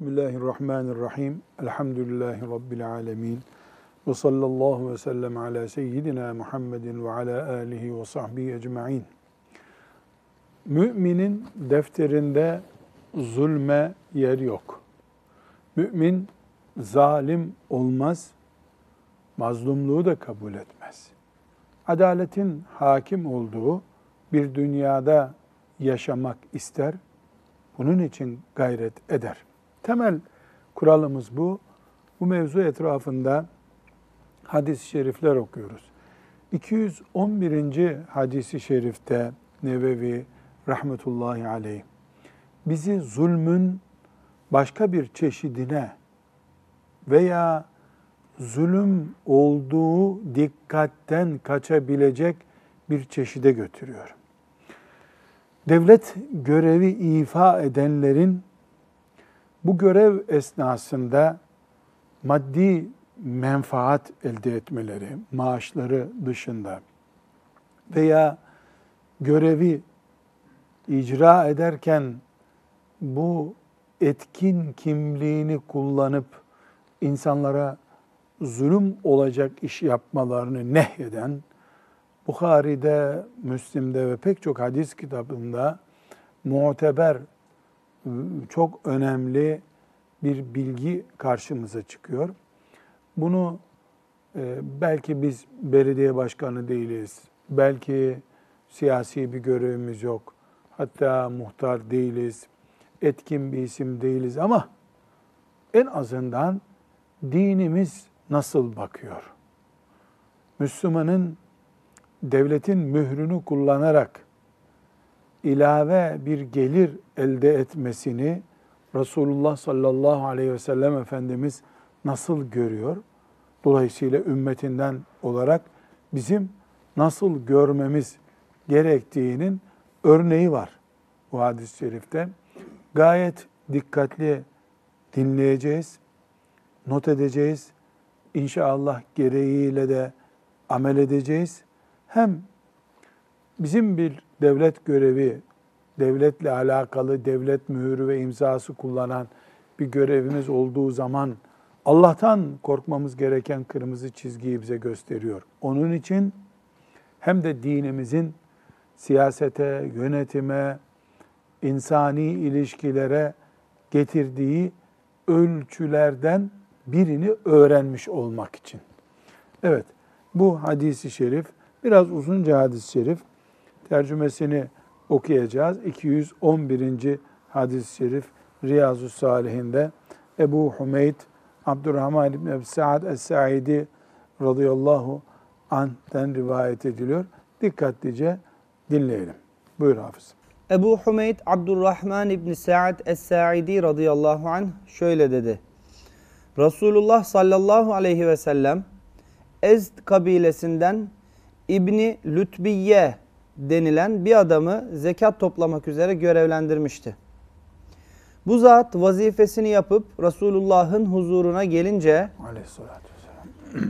Bismillahirrahmanirrahim. Elhamdülillahi Rabbil alemin. Ve sallallahu ve sellem ala seyyidina Muhammedin ve ala alihi ve sahbihi ecma'in. Müminin defterinde zulme yer yok. Mümin zalim olmaz, mazlumluğu da kabul etmez. Adaletin hakim olduğu bir dünyada yaşamak ister, bunun için gayret eder. Temel kuralımız bu. Bu mevzu etrafında hadis-i şerifler okuyoruz. 211. hadisi şerifte Nevevi rahmetullahi aleyh bizi zulmün başka bir çeşidine veya zulüm olduğu dikkatten kaçabilecek bir çeşide götürüyor. Devlet görevi ifa edenlerin bu görev esnasında maddi menfaat elde etmeleri, maaşları dışında veya görevi icra ederken bu etkin kimliğini kullanıp insanlara zulüm olacak iş yapmalarını nehyeden, Bukhari'de, Müslim'de ve pek çok hadis kitabında muteber, çok önemli bir bilgi karşımıza çıkıyor. Bunu e, belki biz belediye başkanı değiliz, belki siyasi bir görevimiz yok, hatta muhtar değiliz, etkin bir isim değiliz ama en azından dinimiz nasıl bakıyor? Müslümanın devletin mührünü kullanarak ilave bir gelir elde etmesini Resulullah sallallahu aleyhi ve sellem Efendimiz nasıl görüyor? Dolayısıyla ümmetinden olarak bizim nasıl görmemiz gerektiğinin örneği var bu hadis-i şerifte. Gayet dikkatli dinleyeceğiz, not edeceğiz. İnşallah gereğiyle de amel edeceğiz. Hem bizim bir devlet görevi, devletle alakalı devlet mühürü ve imzası kullanan bir görevimiz olduğu zaman Allah'tan korkmamız gereken kırmızı çizgiyi bize gösteriyor. Onun için hem de dinimizin siyasete, yönetime, insani ilişkilere getirdiği ölçülerden birini öğrenmiş olmak için. Evet, bu hadisi şerif biraz uzunca hadis-i şerif. Tercümesini okuyacağız. 211. hadis-i şerif Riyazu Salihinde Ebu Humeyd Abdurrahman İbni Ebi Sa'd Es-Sa'idi radıyallahu anh'ten rivayet ediliyor. Dikkatlice dinleyelim. Buyur Hafız. Ebu Humeyd Abdurrahman İbni Sa'd Es-Sa'idi radıyallahu anh şöyle dedi. Resulullah sallallahu aleyhi ve sellem Ezd kabilesinden İbni Lütbiye denilen bir adamı zekat toplamak üzere görevlendirmişti. Bu zat vazifesini yapıp Resulullah'ın huzuruna gelince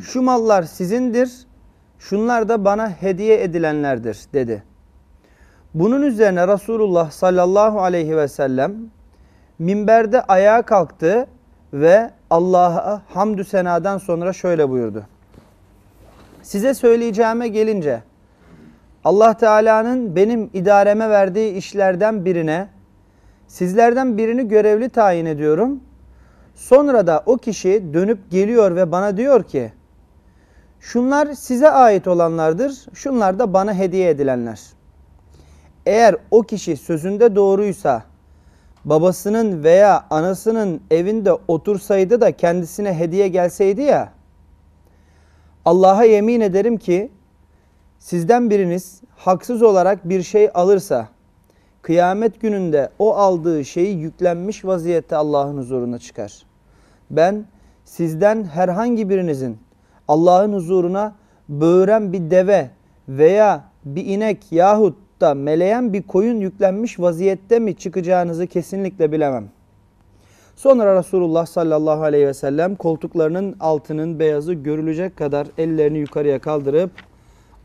şu mallar sizindir, şunlar da bana hediye edilenlerdir dedi. Bunun üzerine Resulullah sallallahu aleyhi ve sellem minberde ayağa kalktı ve Allah'a hamdü senadan sonra şöyle buyurdu. Size söyleyeceğime gelince Allah Teala'nın benim idareme verdiği işlerden birine sizlerden birini görevli tayin ediyorum. Sonra da o kişi dönüp geliyor ve bana diyor ki şunlar size ait olanlardır, şunlar da bana hediye edilenler. Eğer o kişi sözünde doğruysa babasının veya anasının evinde otursaydı da kendisine hediye gelseydi ya Allah'a yemin ederim ki sizden biriniz haksız olarak bir şey alırsa kıyamet gününde o aldığı şeyi yüklenmiş vaziyette Allah'ın huzuruna çıkar. Ben sizden herhangi birinizin Allah'ın huzuruna böğüren bir deve veya bir inek yahut da meleyen bir koyun yüklenmiş vaziyette mi çıkacağınızı kesinlikle bilemem. Sonra Resulullah sallallahu aleyhi ve sellem koltuklarının altının beyazı görülecek kadar ellerini yukarıya kaldırıp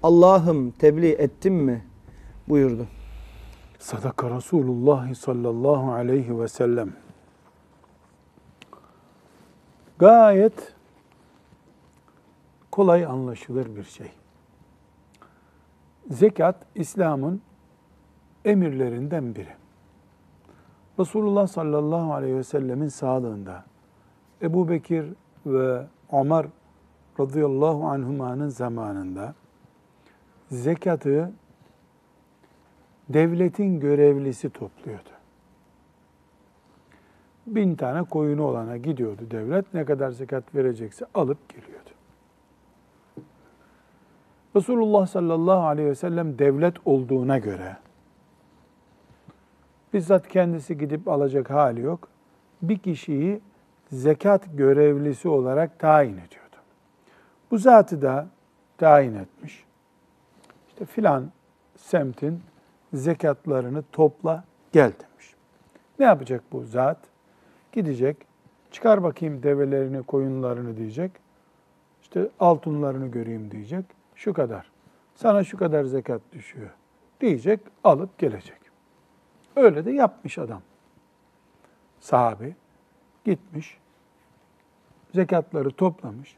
Allah'ım tebliğ ettim mi buyurdu. Sadaka Resulullah sallallahu aleyhi ve sellem. Gayet kolay anlaşılır bir şey. Zekat İslam'ın emirlerinden biri. Resulullah sallallahu aleyhi ve sellemin sağlığında Ebu Bekir ve Ömer radıyallahu anhumanın zamanında zekatı devletin görevlisi topluyordu. Bin tane koyunu olana gidiyordu devlet. Ne kadar zekat verecekse alıp geliyordu. Resulullah sallallahu aleyhi ve sellem devlet olduğuna göre bizzat kendisi gidip alacak hali yok. Bir kişiyi zekat görevlisi olarak tayin ediyordu. Bu zatı da tayin etmiş. İşte filan semtin zekatlarını topla gel demiş. Ne yapacak bu zat? Gidecek, çıkar bakayım develerini, koyunlarını diyecek. İşte altınlarını göreyim diyecek. Şu kadar. Sana şu kadar zekat düşüyor diyecek, alıp gelecek. Öyle de yapmış adam. Sahabi gitmiş, zekatları toplamış.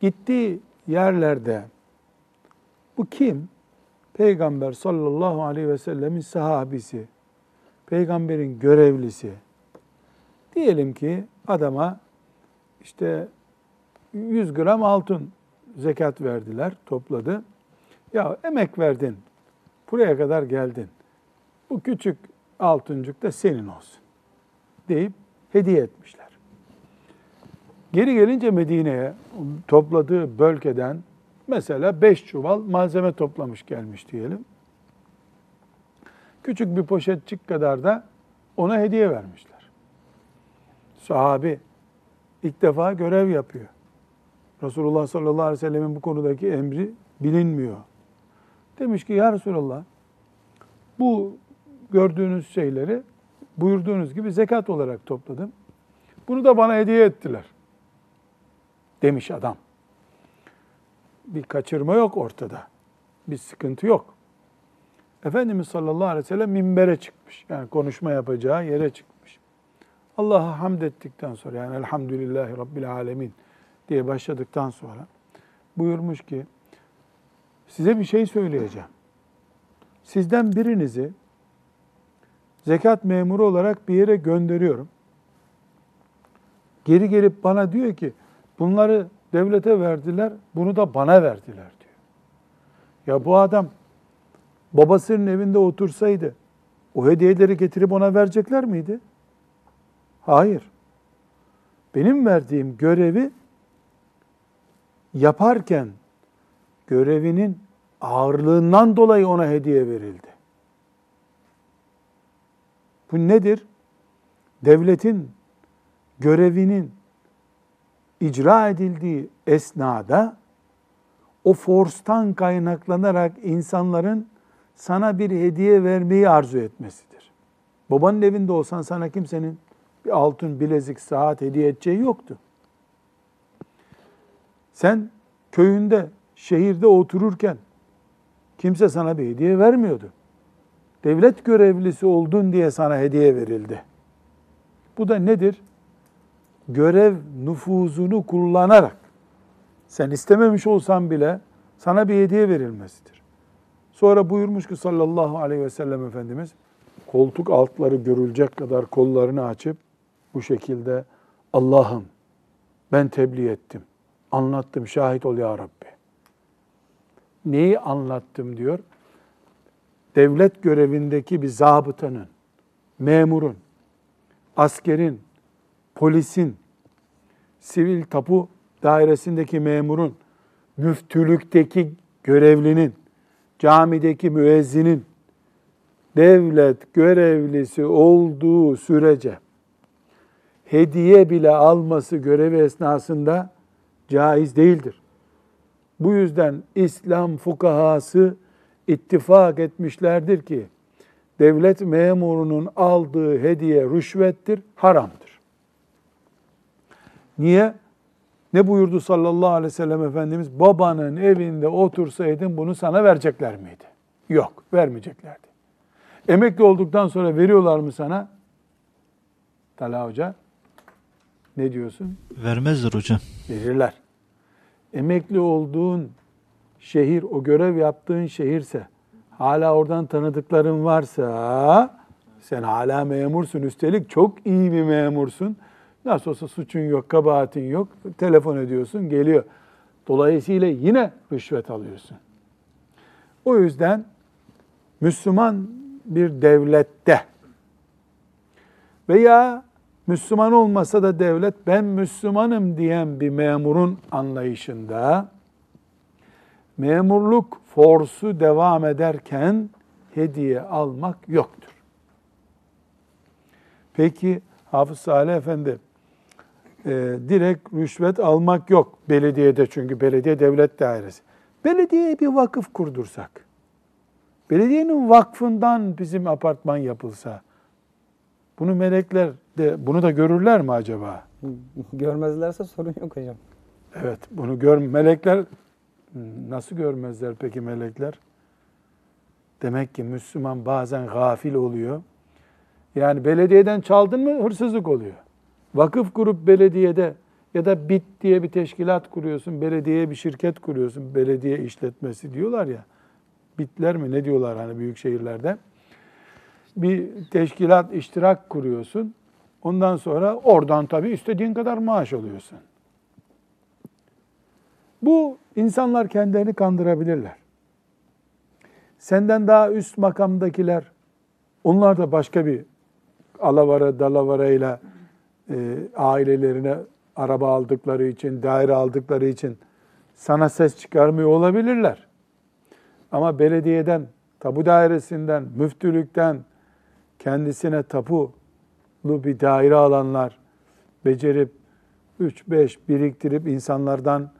Gittiği yerlerde bu kim? Peygamber sallallahu aleyhi ve sellemin sahabisi, peygamberin görevlisi. Diyelim ki adama işte 100 gram altın zekat verdiler, topladı. Ya emek verdin, buraya kadar geldin. Bu küçük altıncık da senin olsun deyip hediye etmişler. Geri gelince Medine'ye topladığı bölgeden mesela beş çuval malzeme toplamış gelmiş diyelim. Küçük bir poşetçik kadar da ona hediye vermişler. Sahabi ilk defa görev yapıyor. Resulullah sallallahu aleyhi ve sellemin bu konudaki emri bilinmiyor. Demiş ki ya Resulallah bu gördüğünüz şeyleri buyurduğunuz gibi zekat olarak topladım. Bunu da bana hediye ettiler. Demiş adam. Bir kaçırma yok ortada. Bir sıkıntı yok. Efendimiz sallallahu aleyhi ve sellem minbere çıkmış. Yani konuşma yapacağı yere çıkmış. Allah'a hamd ettikten sonra yani elhamdülillahi rabbil alemin diye başladıktan sonra buyurmuş ki size bir şey söyleyeceğim. Sizden birinizi zekat memuru olarak bir yere gönderiyorum. Geri gelip bana diyor ki bunları devlete verdiler, bunu da bana verdiler diyor. Ya bu adam babasının evinde otursaydı o hediyeleri getirip ona verecekler miydi? Hayır. Benim verdiğim görevi yaparken görevinin ağırlığından dolayı ona hediye verildi. Bu nedir? Devletin görevinin icra edildiği esnada o forstan kaynaklanarak insanların sana bir hediye vermeyi arzu etmesidir. Babanın evinde olsan sana kimsenin bir altın, bilezik, saat hediye edeceği yoktu. Sen köyünde, şehirde otururken kimse sana bir hediye vermiyordu. Devlet görevlisi oldun diye sana hediye verildi. Bu da nedir? Görev nüfuzunu kullanarak sen istememiş olsan bile sana bir hediye verilmesidir. Sonra buyurmuş ki sallallahu aleyhi ve sellem Efendimiz koltuk altları görülecek kadar kollarını açıp bu şekilde Allah'ım ben tebliğ ettim. Anlattım şahit ol ya Rabbi. Neyi anlattım diyor. Devlet görevindeki bir zabıtanın, memurun, askerin, polisin, sivil tapu dairesindeki memurun, müftülükteki görevlinin, camideki müezzinin devlet görevlisi olduğu sürece hediye bile alması görevi esnasında caiz değildir. Bu yüzden İslam fukahası ittifak etmişlerdir ki devlet memurunun aldığı hediye rüşvettir, haramdır. Niye? Ne buyurdu sallallahu aleyhi ve sellem Efendimiz? Babanın evinde otursaydın bunu sana verecekler miydi? Yok, vermeyeceklerdi. Emekli olduktan sonra veriyorlar mı sana? Talha Hoca, Ne diyorsun? Vermezler hocam. Verirler. Emekli olduğun şehir, o görev yaptığın şehirse, hala oradan tanıdıkların varsa, sen hala memursun. Üstelik çok iyi bir memursun. Nasıl olsa suçun yok, kabahatin yok. Telefon ediyorsun, geliyor. Dolayısıyla yine rüşvet alıyorsun. O yüzden Müslüman bir devlette veya Müslüman olmasa da devlet ben Müslümanım diyen bir memurun anlayışında memurluk forsu devam ederken hediye almak yoktur. Peki Hafız Salih Efendi e, direkt rüşvet almak yok belediyede çünkü belediye devlet dairesi. Belediyeye bir vakıf kurdursak, belediyenin vakfından bizim apartman yapılsa, bunu melekler de bunu da görürler mi acaba? Görmezlerse sorun yok hocam. Evet, bunu gör melekler nasıl görmezler peki melekler? Demek ki Müslüman bazen gafil oluyor. Yani belediyeden çaldın mı hırsızlık oluyor. Vakıf kurup belediyede ya da BİT diye bir teşkilat kuruyorsun, belediyeye bir şirket kuruyorsun, belediye işletmesi diyorlar ya. BİT'ler mi ne diyorlar hani büyük şehirlerde? Bir teşkilat, iştirak kuruyorsun. Ondan sonra oradan tabii istediğin kadar maaş alıyorsun. Bu insanlar kendilerini kandırabilirler. Senden daha üst makamdakiler, onlar da başka bir alavara dalavarayla e, ailelerine araba aldıkları için, daire aldıkları için sana ses çıkarmıyor olabilirler. Ama belediyeden, tapu dairesinden, müftülükten kendisine tapulu bir daire alanlar, becerip 3-5 biriktirip insanlardan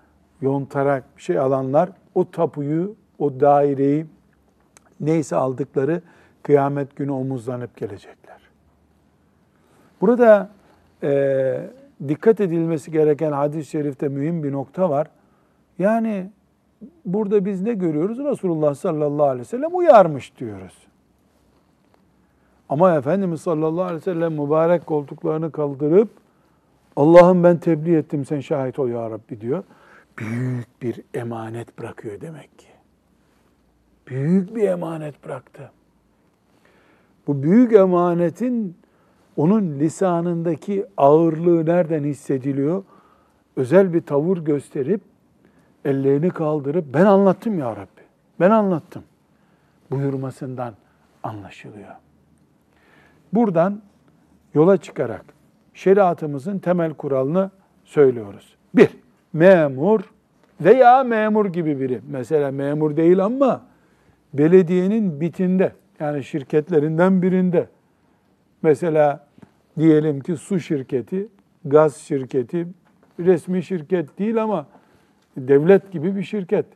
yontarak bir şey alanlar o tapuyu, o daireyi neyse aldıkları kıyamet günü omuzlanıp gelecekler. Burada e, dikkat edilmesi gereken hadis-i şerifte mühim bir nokta var. Yani burada biz ne görüyoruz? Resulullah sallallahu aleyhi ve sellem uyarmış diyoruz. Ama Efendimiz sallallahu aleyhi ve sellem mübarek koltuklarını kaldırıp Allah'ım ben tebliğ ettim sen şahit ol ya Rabbi diyor. Büyük bir emanet bırakıyor demek ki. Büyük bir emanet bıraktı. Bu büyük emanetin onun lisanındaki ağırlığı nereden hissediliyor? Özel bir tavır gösterip ellerini kaldırıp ben anlattım ya Rabbi. Ben anlattım. Buyurmasından anlaşılıyor. Buradan yola çıkarak şeriatımızın temel kuralını söylüyoruz. Bir, memur veya memur gibi biri. Mesela memur değil ama belediyenin bitinde yani şirketlerinden birinde mesela diyelim ki su şirketi, gaz şirketi, resmi şirket değil ama devlet gibi bir şirket.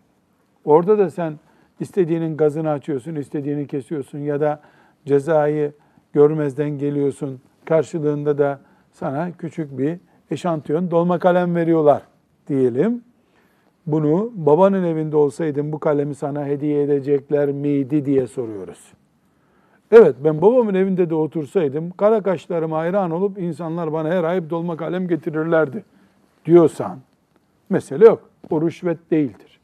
Orada da sen istediğinin gazını açıyorsun, istediğini kesiyorsun ya da cezayı görmezden geliyorsun. Karşılığında da sana küçük bir eşantiyon dolma kalem veriyorlar diyelim. Bunu babanın evinde olsaydın bu kalemi sana hediye edecekler miydi diye soruyoruz. Evet ben babamın evinde de otursaydım kara kaşlarıma hayran olup insanlar bana her ay dolma kalem getirirlerdi diyorsan mesele yok. O rüşvet değildir.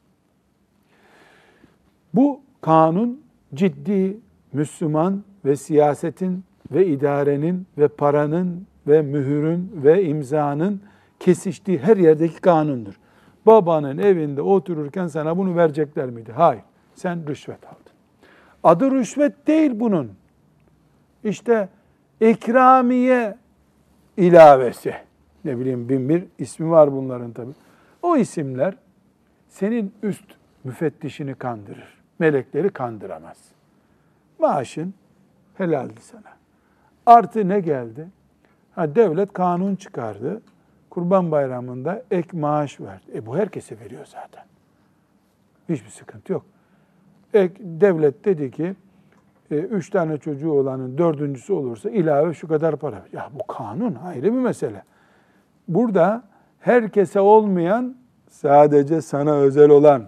Bu kanun ciddi Müslüman ve siyasetin ve idarenin ve paranın ve mühürün ve imzanın kesiştiği her yerdeki kanundur. Babanın evinde otururken sana bunu verecekler miydi? Hayır. Sen rüşvet aldın. Adı rüşvet değil bunun. İşte ikramiye ilavesi. Ne bileyim bin bir ismi var bunların tabi. O isimler senin üst müfettişini kandırır. Melekleri kandıramaz. Maaşın helaldi sana. Artı ne geldi? Ha, devlet kanun çıkardı. Kurban bayramında ek maaş verdi. E bu herkese veriyor zaten. Hiçbir sıkıntı yok. Ek, devlet dedi ki, e, üç tane çocuğu olanın dördüncüsü olursa ilave şu kadar para. Ya bu kanun ayrı bir mesele. Burada herkese olmayan sadece sana özel olan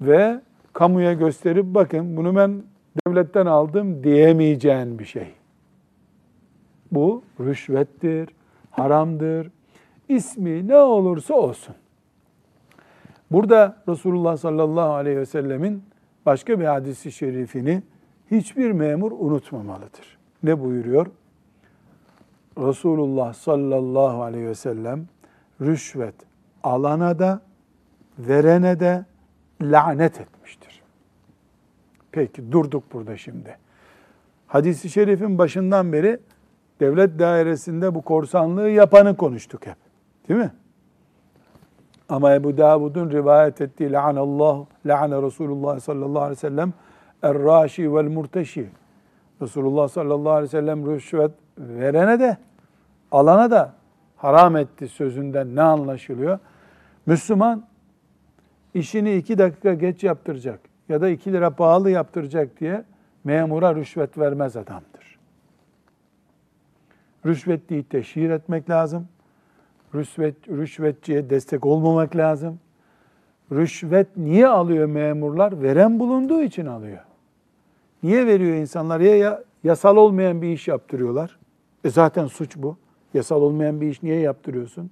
ve kamuya gösterip bakın bunu ben devletten aldım diyemeyeceğin bir şey. Bu rüşvettir, haramdır. ismi ne olursa olsun. Burada Resulullah sallallahu aleyhi ve sellemin başka bir hadisi şerifini hiçbir memur unutmamalıdır. Ne buyuruyor? Resulullah sallallahu aleyhi ve sellem rüşvet alana da verene de lanet etmiştir. Peki durduk burada şimdi. Hadis-i şerifin başından beri devlet dairesinde bu korsanlığı yapanı konuştuk hep. Değil mi? Ama Ebu Davud'un rivayet ettiği la'anallah, la'ane Resulullah sallallahu aleyhi ve sellem er-raşi vel murteşi. Resulullah sallallahu aleyhi ve sellem rüşvet verene de alana da haram etti sözünden ne anlaşılıyor? Müslüman işini iki dakika geç yaptıracak ya da iki lira pahalı yaptıracak diye memura rüşvet vermez adamdır. Rüşvetliyi teşhir etmek lazım. Rüşvet, rüşvetçiye destek olmamak lazım. Rüşvet niye alıyor memurlar? Veren bulunduğu için alıyor. Niye veriyor insanlar? Ya yasal olmayan bir iş yaptırıyorlar. E zaten suç bu. Yasal olmayan bir iş niye yaptırıyorsun?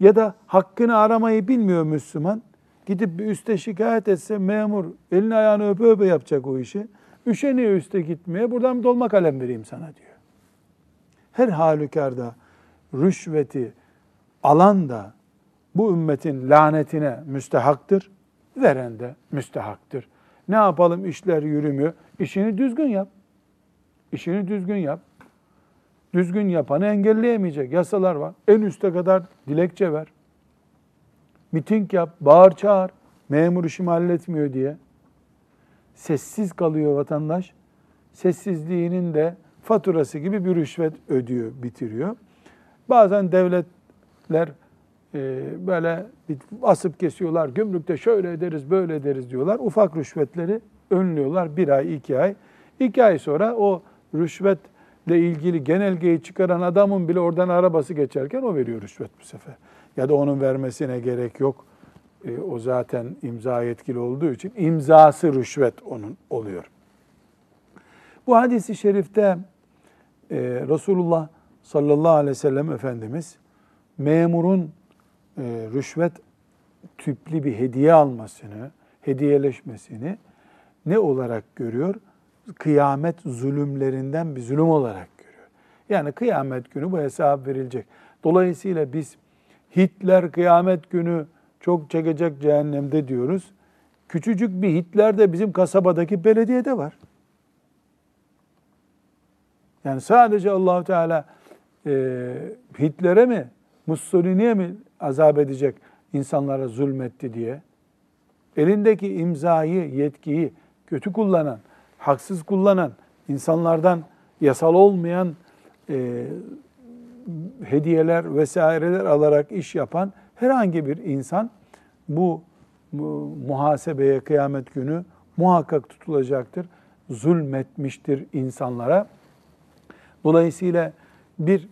Ya da hakkını aramayı bilmiyor Müslüman. Gidip bir üste şikayet etse memur elini ayağını öpe öpe yapacak o işi. Üşeniyor üste gitmeye. Buradan bir dolma kalem vereyim sana diyor. Her halükarda rüşveti alan da bu ümmetin lanetine müstehaktır. Veren de müstehaktır. Ne yapalım işler yürümüyor. İşini düzgün yap. İşini düzgün yap. Düzgün yapanı engelleyemeyecek yasalar var. En üste kadar dilekçe ver. Miting yap, bağır çağır. Memur işimi halletmiyor diye. Sessiz kalıyor vatandaş. Sessizliğinin de faturası gibi bir rüşvet ödüyor, bitiriyor. Bazen devletler e, böyle asıp kesiyorlar. Gümrükte şöyle ederiz, böyle ederiz diyorlar. Ufak rüşvetleri önlüyorlar bir ay, iki ay. İki ay sonra o rüşvetle ilgili genelgeyi çıkaran adamın bile oradan arabası geçerken o veriyor rüşvet bu sefer. Ya da onun vermesine gerek yok. E, o zaten imza yetkili olduğu için imzası rüşvet onun oluyor. Bu hadisi şerifte e, Resulullah sallallahu aleyhi ve sellem Efendimiz memurun e, rüşvet tüplü bir hediye almasını, hediyeleşmesini ne olarak görüyor? Kıyamet zulümlerinden bir zulüm olarak görüyor. Yani kıyamet günü bu hesap verilecek. Dolayısıyla biz Hitler kıyamet günü çok çekecek cehennemde diyoruz. Küçücük bir Hitler de bizim kasabadaki belediyede var. Yani sadece Allahu Teala e, Hitler'e mi, Mussolini'ye mi azap edecek insanlara zulmetti diye? Elindeki imzayı, yetkiyi kötü kullanan, haksız kullanan, insanlardan yasal olmayan e, hediyeler vesaireler alarak iş yapan herhangi bir insan bu, bu muhasebeye kıyamet günü muhakkak tutulacaktır. Zulmetmiştir insanlara. Dolayısıyla bir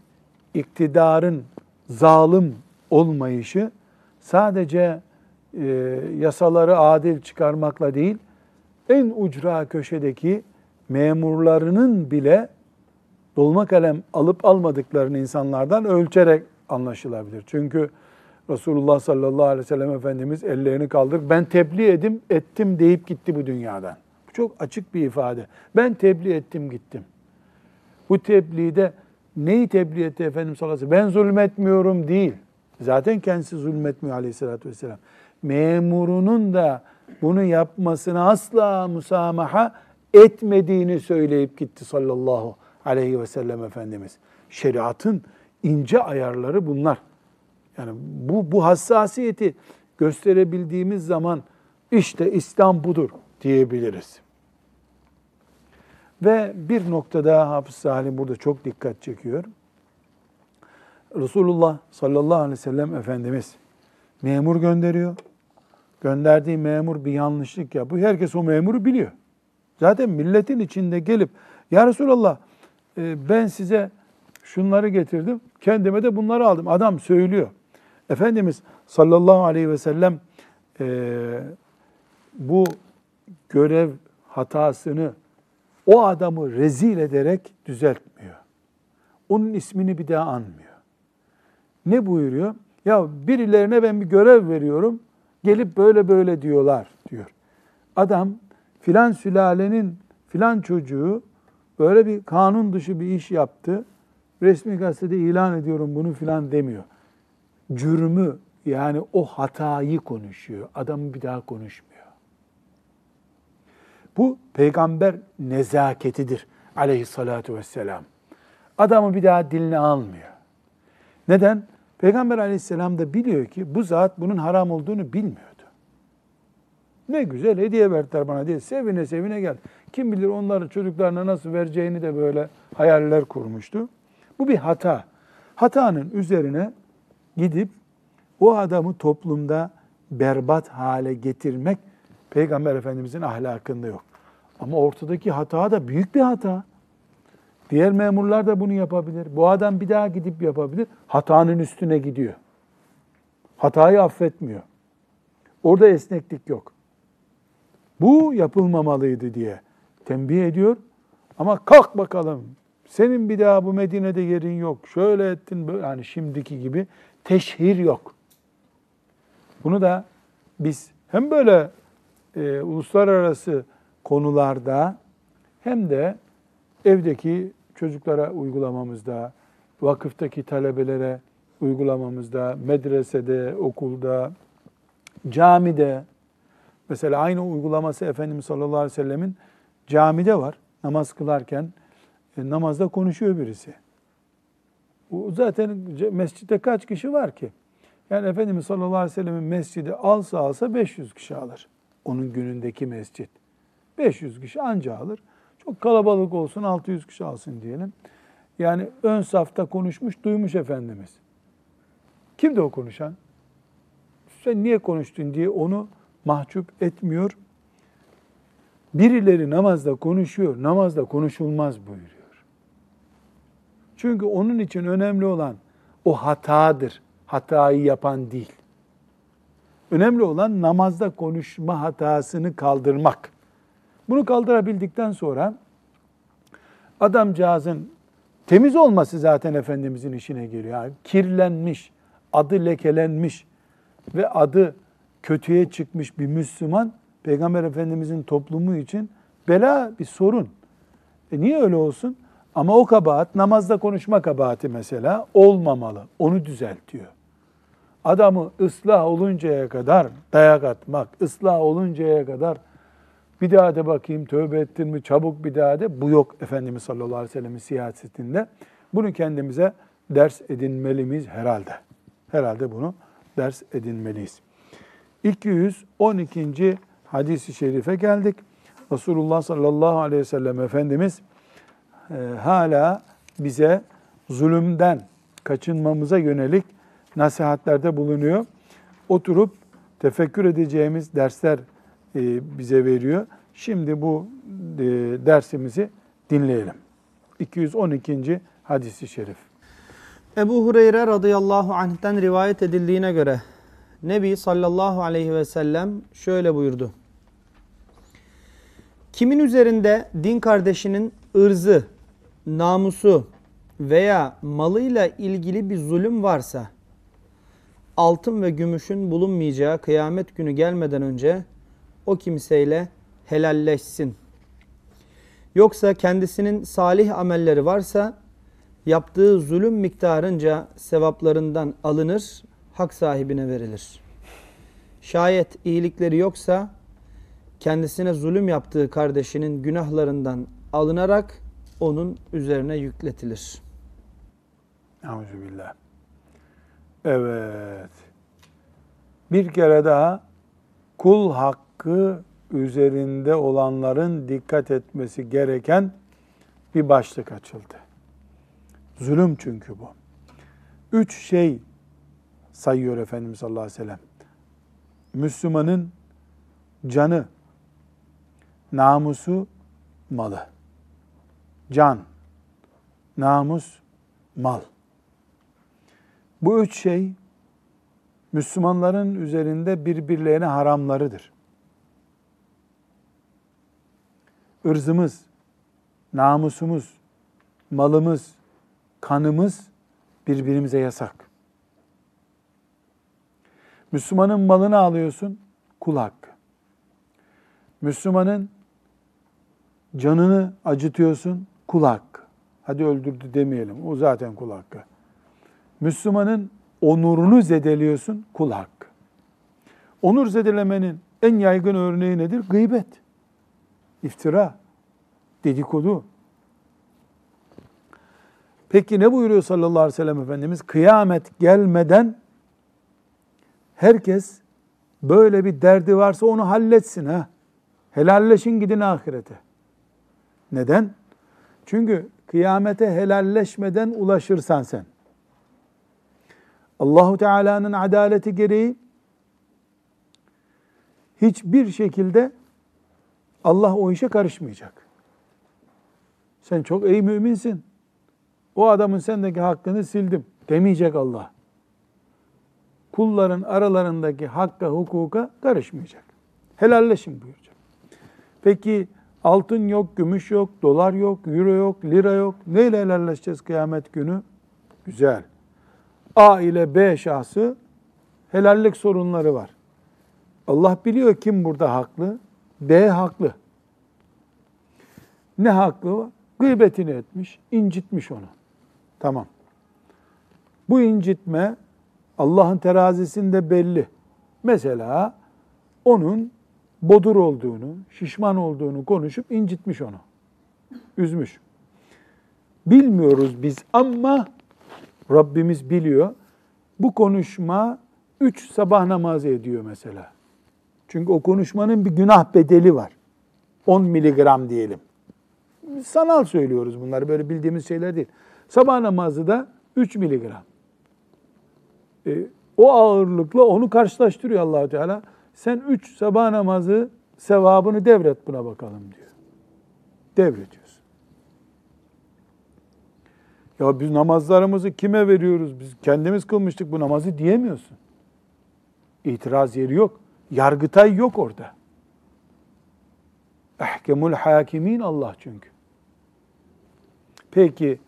iktidarın zalim olmayışı sadece e, yasaları adil çıkarmakla değil, en ucra köşedeki memurlarının bile dolma kalem alıp almadıklarını insanlardan ölçerek anlaşılabilir. Çünkü Resulullah sallallahu aleyhi ve sellem Efendimiz ellerini kaldırıp ben tebliğ edim, ettim deyip gitti bu dünyadan. Bu çok açık bir ifade. Ben tebliğ ettim gittim. Bu tebliğde neyi tebliğ etti Efendimiz sallallahu aleyhi ve sellem? Ben zulmetmiyorum değil. Zaten kendisi zulmetmiyor aleyhissalatü vesselam. Memurunun da bunu yapmasına asla musamaha etmediğini söyleyip gitti sallallahu aleyhi ve sellem Efendimiz. Şeriatın ince ayarları bunlar. Yani bu, bu hassasiyeti gösterebildiğimiz zaman işte İslam budur diyebiliriz. Ve bir noktada Hafız Salim burada çok dikkat çekiyor. Resulullah sallallahu aleyhi ve sellem Efendimiz memur gönderiyor. Gönderdiği memur bir yanlışlık yapıyor. Herkes o memuru biliyor. Zaten milletin içinde gelip ya Resulallah e, ben size şunları getirdim, kendime de bunları aldım. Adam söylüyor. Efendimiz sallallahu aleyhi ve sellem e, bu görev hatasını o adamı rezil ederek düzeltmiyor. Onun ismini bir daha anmıyor. Ne buyuruyor? Ya birilerine ben bir görev veriyorum. Gelip böyle böyle diyorlar diyor. Adam filan sülalenin filan çocuğu böyle bir kanun dışı bir iş yaptı. Resmi gazetede ilan ediyorum bunu filan demiyor. Cürmü yani o hatayı konuşuyor. Adam bir daha konuşmuyor. Bu peygamber nezaketidir aleyhissalatu vesselam. Adamı bir daha diline almıyor. Neden? Peygamber aleyhisselam da biliyor ki bu zat bunun haram olduğunu bilmiyordu. Ne güzel hediye verdiler bana diye sevine sevine gel. Kim bilir onların çocuklarına nasıl vereceğini de böyle hayaller kurmuştu. Bu bir hata. Hatanın üzerine gidip o adamı toplumda berbat hale getirmek Peygamber Efendimizin ahlakında yok. Ama ortadaki hata da büyük bir hata. Diğer memurlar da bunu yapabilir. Bu adam bir daha gidip yapabilir. Hatanın üstüne gidiyor. Hatayı affetmiyor. Orada esneklik yok. Bu yapılmamalıydı diye tembih ediyor. Ama kalk bakalım. Senin bir daha bu Medine'de yerin yok. Şöyle ettin böyle yani şimdiki gibi teşhir yok. Bunu da biz hem böyle e, uluslararası konularda hem de evdeki çocuklara uygulamamızda, vakıftaki talebelere uygulamamızda, medresede, okulda, camide, mesela aynı uygulaması Efendimiz sallallahu aleyhi ve sellemin camide var. Namaz kılarken e, namazda konuşuyor birisi. Zaten mescitte kaç kişi var ki? Yani Efendimiz sallallahu aleyhi ve sellemin mescidi alsa alsa 500 kişi alır. Onun günündeki mescit. 500 kişi anca alır. Çok kalabalık olsun 600 kişi alsın diyelim. Yani ön safta konuşmuş, duymuş Efendimiz. Kimdi o konuşan? Sen niye konuştun diye onu mahcup etmiyor. Birileri namazda konuşuyor, namazda konuşulmaz buyuruyor. Çünkü onun için önemli olan o hatadır. Hatayı yapan değil. Önemli olan namazda konuşma hatasını kaldırmak. Bunu kaldırabildikten sonra adamcağızın temiz olması zaten Efendimizin işine geliyor. Yani kirlenmiş, adı lekelenmiş ve adı kötüye çıkmış bir Müslüman Peygamber Efendimizin toplumu için bela bir sorun. E niye öyle olsun? Ama o kabahat namazda konuşma kabahati mesela olmamalı. Onu düzeltiyor. Adamı ıslah oluncaya kadar dayak atmak, ıslah oluncaya kadar bir daha de bakayım tövbe ettin mi çabuk bir daha de. Bu yok Efendimiz sallallahu aleyhi ve sellem'in siyasetinde. Bunu kendimize ders edinmeliyiz herhalde. Herhalde bunu ders edinmeliyiz. 212. hadisi şerife geldik. Resulullah sallallahu aleyhi ve sellem Efendimiz e, hala bize zulümden kaçınmamıza yönelik nasihatlerde bulunuyor. Oturup tefekkür edeceğimiz dersler e, bize veriyor. Şimdi bu e, dersimizi dinleyelim. 212. hadisi şerif. Ebu Hureyre radıyallahu anh'ten rivayet edildiğine göre Nebi sallallahu aleyhi ve sellem şöyle buyurdu. Kimin üzerinde din kardeşinin ırzı, namusu veya malıyla ilgili bir zulüm varsa altın ve gümüşün bulunmayacağı kıyamet günü gelmeden önce o kimseyle helalleşsin. Yoksa kendisinin salih amelleri varsa yaptığı zulüm miktarınca sevaplarından alınır, hak sahibine verilir. Şayet iyilikleri yoksa kendisine zulüm yaptığı kardeşinin günahlarından alınarak onun üzerine yükletilir. Euzubillah. Evet. Bir kere daha kul hakkı üzerinde olanların dikkat etmesi gereken bir başlık açıldı. Zulüm çünkü bu. Üç şey sayıyor Efendimiz sallallahu aleyhi ve sellem. Müslümanın canı, namusu, malı. Can, namus, mal. Bu üç şey Müslümanların üzerinde birbirlerine haramlarıdır. Irzımız, namusumuz, malımız, kanımız birbirimize yasak. Müslümanın malını alıyorsun, kul hakkı. Müslümanın canını acıtıyorsun, kul hakkı. Hadi öldürdü demeyelim, o zaten kul hakkı. Müslümanın onurunu zedeliyorsun, kul hakkı. Onur zedelemenin en yaygın örneği nedir? Gıybet, iftira, dedikodu. Peki ne buyuruyor sallallahu aleyhi ve sellem Efendimiz? Kıyamet gelmeden herkes böyle bir derdi varsa onu halletsin ha. Helalleşin gidin ahirete. Neden? Çünkü kıyamete helalleşmeden ulaşırsan sen. Allahu Teala'nın adaleti gereği hiçbir şekilde Allah o işe karışmayacak. Sen çok iyi müminsin. O adamın sendeki hakkını sildim demeyecek Allah. Kulların aralarındaki hakka, hukuka karışmayacak. Helalleşin buyuracak. Peki altın yok, gümüş yok, dolar yok, euro yok, lira yok. Neyle helalleşeceğiz kıyamet günü? Güzel. A ile B şahsı helallik sorunları var. Allah biliyor kim burada haklı. B haklı. Ne haklı var? Gıybetini etmiş, incitmiş onu. Tamam. Bu incitme Allah'ın terazisinde belli. Mesela onun bodur olduğunu, şişman olduğunu konuşup incitmiş onu. Üzmüş. Bilmiyoruz biz ama Rabbimiz biliyor. Bu konuşma üç sabah namazı ediyor mesela. Çünkü o konuşmanın bir günah bedeli var. 10 miligram diyelim. Sanal söylüyoruz bunları böyle bildiğimiz şeyler değil. Sabah namazı da 3 miligram. E, o ağırlıkla onu karşılaştırıyor allah Teala. Sen 3 sabah namazı sevabını devret buna bakalım diyor. Devrediyorsun. Ya biz namazlarımızı kime veriyoruz? Biz kendimiz kılmıştık bu namazı diyemiyorsun. İtiraz yeri yok. Yargıtay yok orada. Ehkemul hakimin Allah çünkü. Peki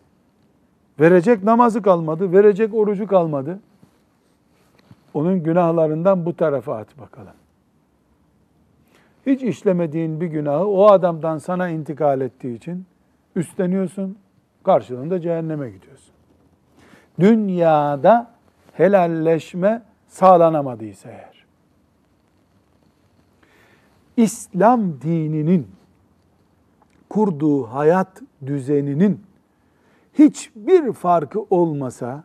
verecek namazı kalmadı, verecek orucu kalmadı. Onun günahlarından bu tarafa at bakalım. Hiç işlemediğin bir günahı o adamdan sana intikal ettiği için üstleniyorsun, karşılığında cehenneme gidiyorsun. Dünyada helalleşme sağlanamadıysa eğer. İslam dininin kurduğu hayat düzeninin hiçbir farkı olmasa,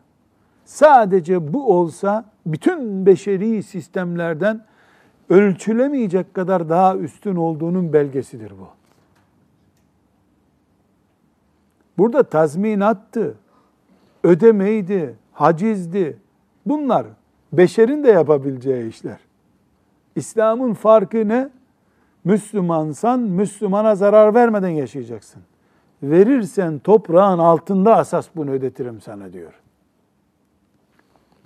sadece bu olsa bütün beşeri sistemlerden ölçülemeyecek kadar daha üstün olduğunun belgesidir bu. Burada tazminattı, ödemeydi, hacizdi. Bunlar beşerin de yapabileceği işler. İslam'ın farkı ne? Müslümansan Müslümana zarar vermeden yaşayacaksın. Verirsen toprağın altında asas bunu ödetirim sana diyor.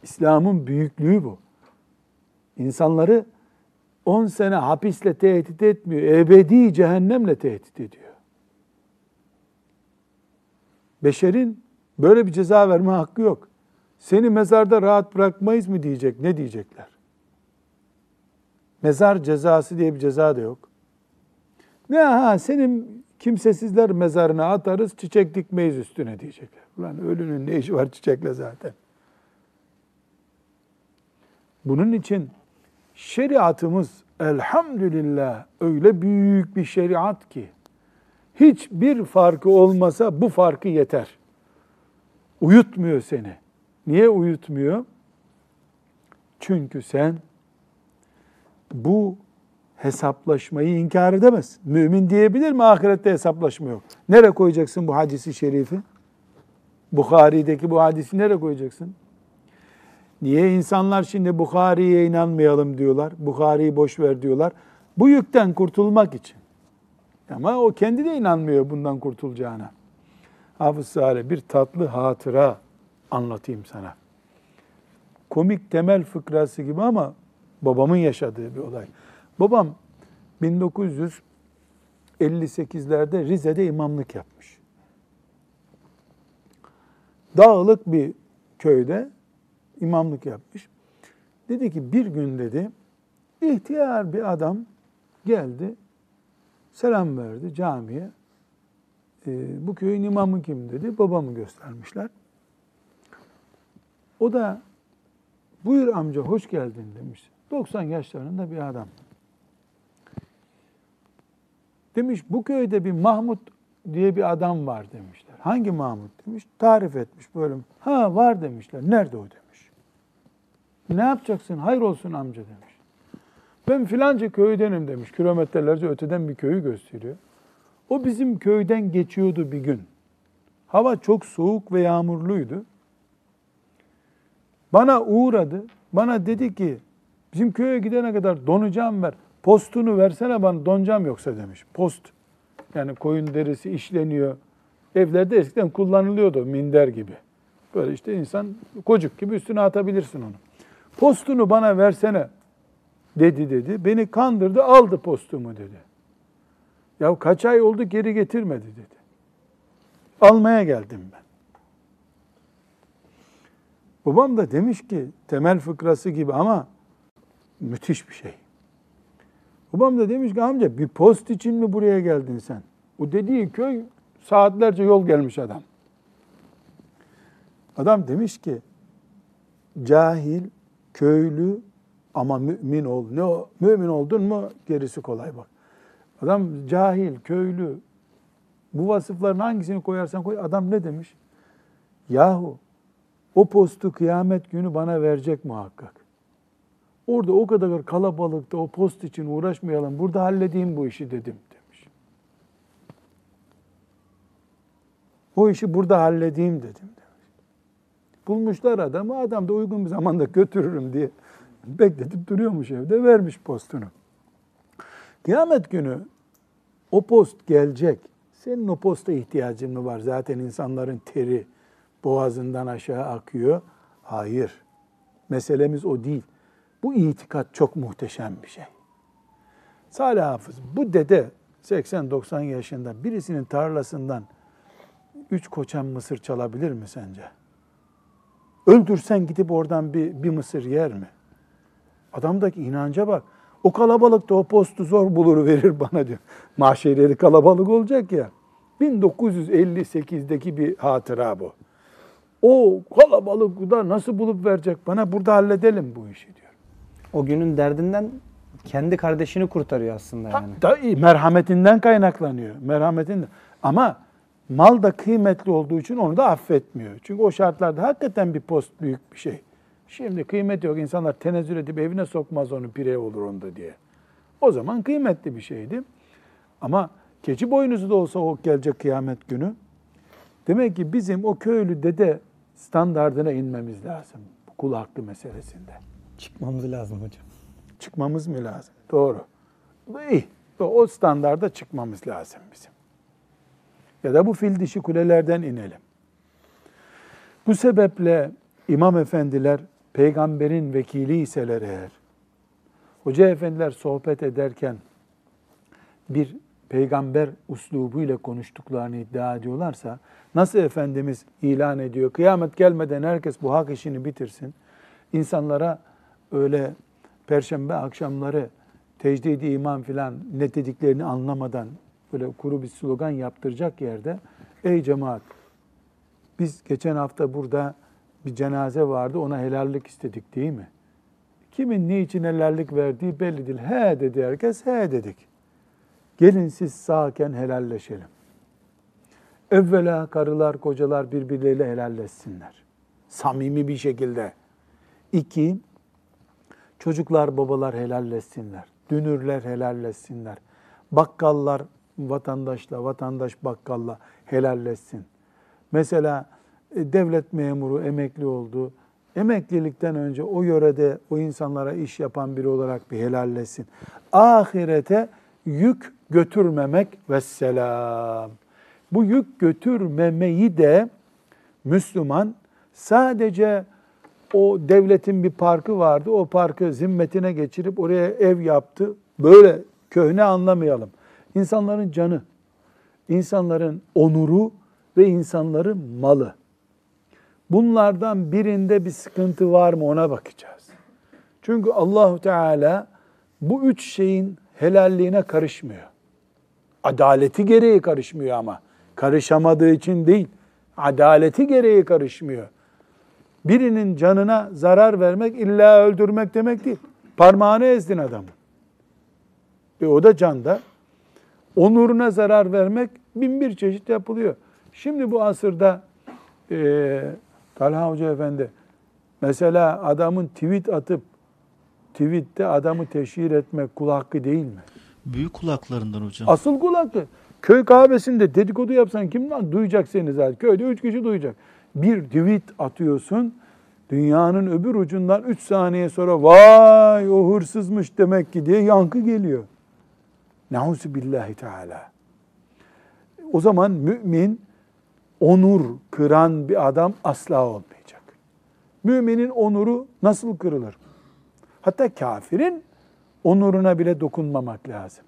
İslam'ın büyüklüğü bu. İnsanları 10 sene hapisle tehdit etmiyor. Ebedi cehennemle tehdit ediyor. Beşerin böyle bir ceza verme hakkı yok. Seni mezarda rahat bırakmayız mı diyecek. Ne diyecekler? Mezar cezası diye bir ceza da yok. Ne ha senin kimsesizler mezarına atarız çiçek dikmeyiz üstüne diyecekler. Ulan ölünün ne işi var çiçekle zaten. Bunun için şeriatımız elhamdülillah öyle büyük bir şeriat ki hiçbir farkı olmasa bu farkı yeter. Uyutmuyor seni. Niye uyutmuyor? Çünkü sen bu hesaplaşmayı inkar edemez. Mümin diyebilir mi ahirette hesaplaşma yok? Nereye koyacaksın bu hadisi şerifi? Bukhari'deki bu hadisi nereye koyacaksın? Niye insanlar şimdi Bukhari'ye inanmayalım diyorlar? Bukhari'yi boş ver diyorlar. Bu yükten kurtulmak için. Ama o kendi de inanmıyor bundan kurtulacağına. Hafız Salih bir tatlı hatıra anlatayım sana. Komik temel fıkrası gibi ama babamın yaşadığı bir olay. Babam 1958'lerde Rize'de imamlık yapmış. Dağlık bir köyde imamlık yapmış. Dedi ki bir gün dedi ihtiyar bir adam geldi selam verdi camiye. E, bu köyün imamı kim dedi. Babamı göstermişler. O da buyur amca hoş geldin demiş. 90 yaşlarında bir adam. Demiş bu köyde bir Mahmut diye bir adam var demişler. Hangi Mahmut demiş. Tarif etmiş böyle. Ha var demişler. Nerede o demiş. Ne yapacaksın? Hayır olsun amca demiş. Ben filanca köydenim demiş. Kilometrelerce öteden bir köyü gösteriyor. O bizim köyden geçiyordu bir gün. Hava çok soğuk ve yağmurluydu. Bana uğradı. Bana dedi ki bizim köye gidene kadar donacağım ver. Postunu versene bana donacağım yoksa demiş. Post. Yani koyun derisi işleniyor. Evlerde eskiden kullanılıyordu minder gibi. Böyle işte insan kocuk gibi üstüne atabilirsin onu. Postunu bana versene dedi dedi. Beni kandırdı aldı postumu dedi. Ya kaç ay oldu geri getirmedi dedi. Almaya geldim ben. Babam da demiş ki temel fıkrası gibi ama müthiş bir şey. Babam da demiş ki amca bir post için mi buraya geldin sen? O dediği köy saatlerce yol gelmiş adam. Adam demiş ki cahil, köylü ama mümin ol. Ne o? Mümin oldun mu gerisi kolay bak. Adam cahil, köylü. Bu vasıfların hangisini koyarsan koy. Adam ne demiş? Yahu o postu kıyamet günü bana verecek muhakkak. Orada o kadar kalabalıkta o post için uğraşmayalım. Burada halledeyim bu işi dedim demiş. O işi burada halledeyim dedim demiş. Bulmuşlar adamı. Adam da uygun bir zamanda götürürüm diye bekletip duruyormuş evde. Vermiş postunu. Kıyamet günü o post gelecek. Senin o posta ihtiyacın mı var? Zaten insanların teri boğazından aşağı akıyor. Hayır. Meselemiz o değil. Bu itikat çok muhteşem bir şey. Salih Hafız, bu dede 80-90 yaşında birisinin tarlasından üç koçan mısır çalabilir mi sence? Öldürsen gidip oradan bir, bir mısır yer mi? Adamdaki inanca bak. O kalabalıkta o postu zor bulur verir bana diyor. Mahşerleri kalabalık olacak ya. 1958'deki bir hatıra bu. O kalabalıkta nasıl bulup verecek bana burada halledelim bu işi diyor. O günün derdinden kendi kardeşini kurtarıyor aslında yani. Da, merhametinden kaynaklanıyor. Merhametinden. Ama mal da kıymetli olduğu için onu da affetmiyor. Çünkü o şartlarda hakikaten bir post büyük bir şey. Şimdi kıymet yok. İnsanlar tenezzül edip evine sokmaz onu pire olur onda diye. O zaman kıymetli bir şeydi. Ama keçi boynuzu da olsa o gelecek kıyamet günü. Demek ki bizim o köylü dede standardına inmemiz lazım. Bu kul hakkı meselesinde. Çıkmamız lazım hocam. Çıkmamız mı lazım? Doğru. Bu iyi. O standarda çıkmamız lazım bizim. Ya da bu fil dişi kulelerden inelim. Bu sebeple imam efendiler peygamberin vekili iseler eğer, hoca efendiler sohbet ederken bir peygamber uslubuyla konuştuklarını iddia ediyorlarsa, nasıl Efendimiz ilan ediyor, kıyamet gelmeden herkes bu hak işini bitirsin, insanlara öyle perşembe akşamları tecdidi iman filan ne dediklerini anlamadan böyle kuru bir slogan yaptıracak yerde, ey cemaat, biz geçen hafta burada bir cenaze vardı ona helallik istedik değil mi? Kimin niçin helallik verdiği belli değil. He dedi herkes, he dedik. Gelin siz sağken helalleşelim. Evvela karılar, kocalar birbirleriyle helalleşsinler. Samimi bir şekilde. İki, çocuklar, babalar helalleşsinler. Dünürler helalleşsinler. Bakkallar vatandaşla, vatandaş bakkalla helalleşsin. Mesela devlet memuru emekli oldu. Emeklilikten önce o yörede o insanlara iş yapan biri olarak bir helalleşsin. Ahirete yük götürmemek ve selam. Bu yük götürmemeyi de Müslüman sadece o devletin bir parkı vardı. O parkı zimmetine geçirip oraya ev yaptı. Böyle köhne anlamayalım. İnsanların canı, insanların onuru ve insanların malı. Bunlardan birinde bir sıkıntı var mı ona bakacağız. Çünkü Allahu Teala bu üç şeyin helalliğine karışmıyor. Adaleti gereği karışmıyor ama. Karışamadığı için değil. Adaleti gereği karışmıyor. Birinin canına zarar vermek illa öldürmek demek değil. Parmağını ezdin adamın. E o da canda. Onuruna zarar vermek bin bir çeşit yapılıyor. Şimdi bu asırda e, Talha Hoca Efendi mesela adamın tweet atıp tweette adamı teşhir etmek kul hakkı değil mi? Büyük kulaklarından hocam. Asıl kul hakkı. Köy kahvesinde dedikodu yapsan kim lan duyacak seni zaten? Köyde üç kişi duyacak. Bir tweet atıyorsun, dünyanın öbür ucundan üç saniye sonra vay o hırsızmış demek ki diye yankı geliyor. Nauzu billahi teala. O zaman mümin onur kıran bir adam asla olmayacak. Müminin onuru nasıl kırılır? Hatta kafirin onuruna bile dokunmamak lazım.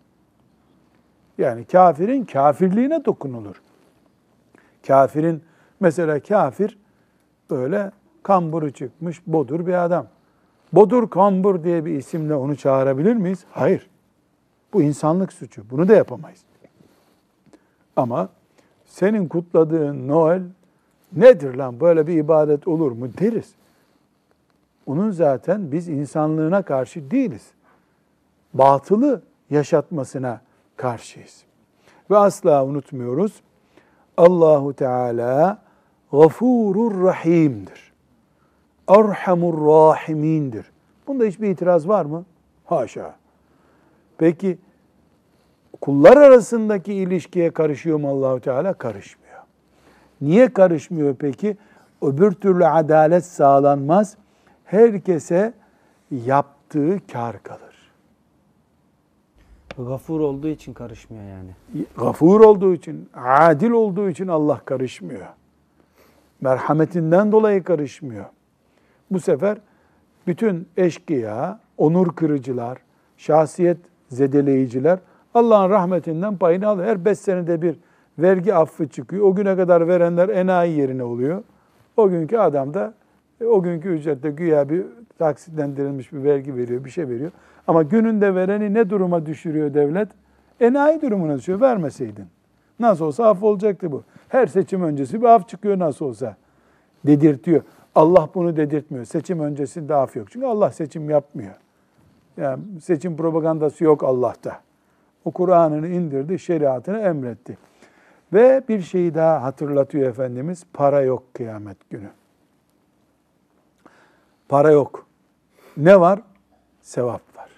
Yani kafirin kafirliğine dokunulur. Kafirin mesela kafir böyle kamburu çıkmış bodur bir adam. Bodur kambur diye bir isimle onu çağırabilir miyiz? Hayır. Bu insanlık suçu. Bunu da yapamayız. Ama senin kutladığın Noel nedir lan böyle bir ibadet olur mu deriz. Onun zaten biz insanlığına karşı değiliz. Batılı yaşatmasına karşıyız. Ve asla unutmuyoruz. Allahu Teala gafurur rahimdir. Erhamur rahimindir. Bunda hiçbir itiraz var mı? Haşa. Peki kullar arasındaki ilişkiye karışıyor mu Allahu Teala? Karışmıyor. Niye karışmıyor peki? Öbür türlü adalet sağlanmaz. Herkese yaptığı kar kalır. Gafur olduğu için karışmıyor yani. Gafur olduğu için, adil olduğu için Allah karışmıyor. Merhametinden dolayı karışmıyor. Bu sefer bütün eşkıya, onur kırıcılar, şahsiyet zedeleyiciler Allah'ın rahmetinden payını alıyor. Her beş senede bir vergi affı çıkıyor. O güne kadar verenler enayi yerine oluyor. O günkü adam da o günkü ücrette güya bir taksitlendirilmiş bir vergi veriyor, bir şey veriyor. Ama gününde vereni ne duruma düşürüyor devlet? Enayi durumuna düşüyor. Vermeseydin. Nasıl olsa af olacaktı bu. Her seçim öncesi bir af çıkıyor nasıl olsa. Dedirtiyor. Allah bunu dedirtmiyor. Seçim öncesinde af yok. Çünkü Allah seçim yapmıyor. Yani seçim propagandası yok Allah'ta. O Kur'an'ını indirdi, şeriatını emretti. Ve bir şeyi daha hatırlatıyor Efendimiz. Para yok kıyamet günü. Para yok. Ne var? Sevap var.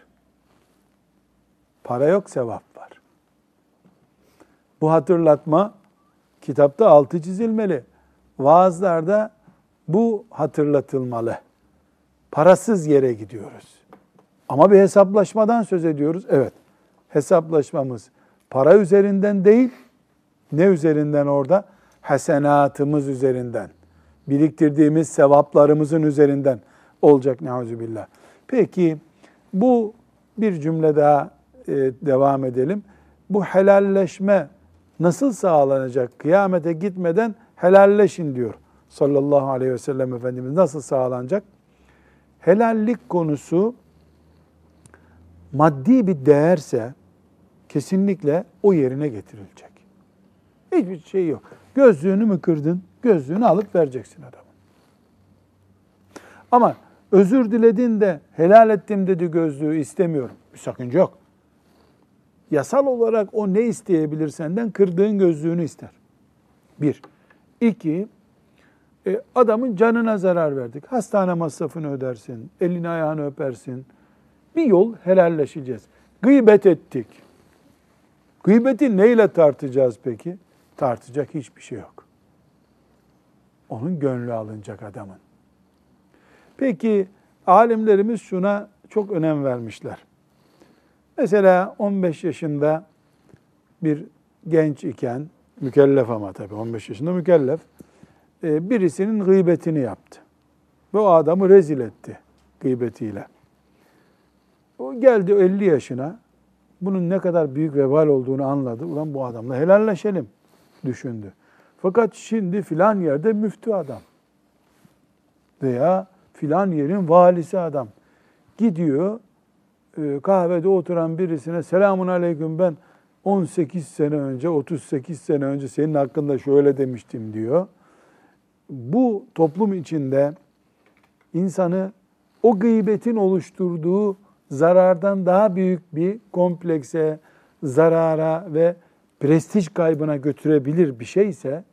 Para yok, sevap var. Bu hatırlatma kitapta altı çizilmeli. Vaazlarda bu hatırlatılmalı. Parasız yere gidiyoruz. Ama bir hesaplaşmadan söz ediyoruz. Evet, hesaplaşmamız para üzerinden değil, ne üzerinden orada? Hasenatımız üzerinden. Biriktirdiğimiz sevaplarımızın üzerinden olacak neuzubillah. Peki bu bir cümle daha e, devam edelim. Bu helalleşme nasıl sağlanacak? Kıyamete gitmeden helalleşin diyor sallallahu aleyhi ve sellem Efendimiz. Nasıl sağlanacak? Helallik konusu maddi bir değerse kesinlikle o yerine getirilecek. Hiçbir şey yok. Gözlüğünü mü kırdın? Gözlüğünü alıp vereceksin adamın. Ama özür diledin de helal ettim dedi gözlüğü istemiyorum. Bir sakınca yok. Yasal olarak o ne isteyebilir senden? Kırdığın gözlüğünü ister. Bir. İki, e, adamın canına zarar verdik. Hastane masrafını ödersin, elini ayağını öpersin. Bir yol helalleşeceğiz. Gıybet ettik. Gıybeti neyle tartacağız peki? Tartacak hiçbir şey yok. Onun gönlü alınacak adamın. Peki alimlerimiz şuna çok önem vermişler. Mesela 15 yaşında bir genç iken, mükellef ama tabii 15 yaşında mükellef, e, birisinin gıybetini yaptı. Ve o adamı rezil etti gıybetiyle. O geldi 50 yaşına, bunun ne kadar büyük vebal olduğunu anladı. Ulan bu adamla helalleşelim düşündü. Fakat şimdi filan yerde müftü adam. Veya filan yerin valisi adam. gidiyor e, kahvede oturan birisine selamun aleyküm ben 18 sene önce 38 sene önce senin hakkında şöyle demiştim diyor. Bu toplum içinde insanı o gıybetin oluşturduğu zarardan daha büyük bir komplekse, zarara ve prestij kaybına götürebilir bir şeyse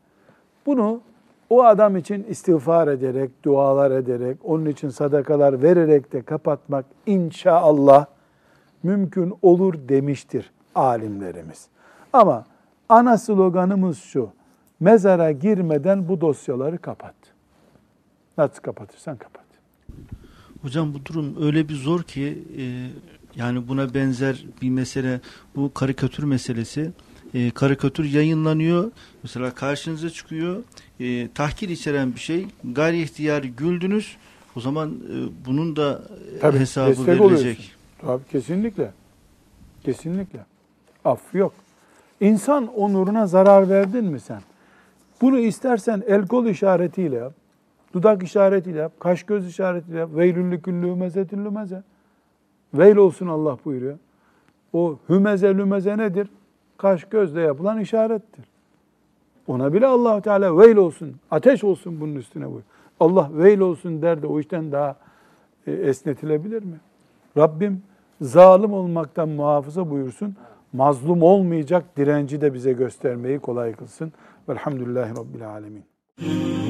bunu o adam için istiğfar ederek, dualar ederek, onun için sadakalar vererek de kapatmak inşallah mümkün olur demiştir alimlerimiz. Ama ana sloganımız şu, mezara girmeden bu dosyaları kapat. Nasıl kapatırsan kapat. Hocam bu durum öyle bir zor ki e, yani buna benzer bir mesele bu karikatür meselesi. E, karikatür yayınlanıyor. Mesela karşınıza çıkıyor. E, tahkir içeren bir şey. Gayri ihtiyar güldünüz. O zaman e, bunun da e, Tabii, hesabı verilecek. oluyorsun. Tabii kesinlikle. Kesinlikle. Af yok. İnsan onuruna zarar verdin mi sen? Bunu istersen el kol işaretiyle yap, dudak işaretiyle yap, kaş göz işaretiyle yap. Veylüllü küllü hümezetin lümeze. Veyl olsun Allah buyuruyor. O hümeze lümeze nedir? Kaş gözle yapılan işarettir. Ona bile allah Teala veyl olsun, ateş olsun bunun üstüne buyuruyor. Allah veyl olsun der de o işten daha e, esnetilebilir mi? Rabbim zalim olmaktan muhafaza buyursun. Mazlum olmayacak direnci de bize göstermeyi kolay kılsın. Velhamdülillahi Rabbil Alemin.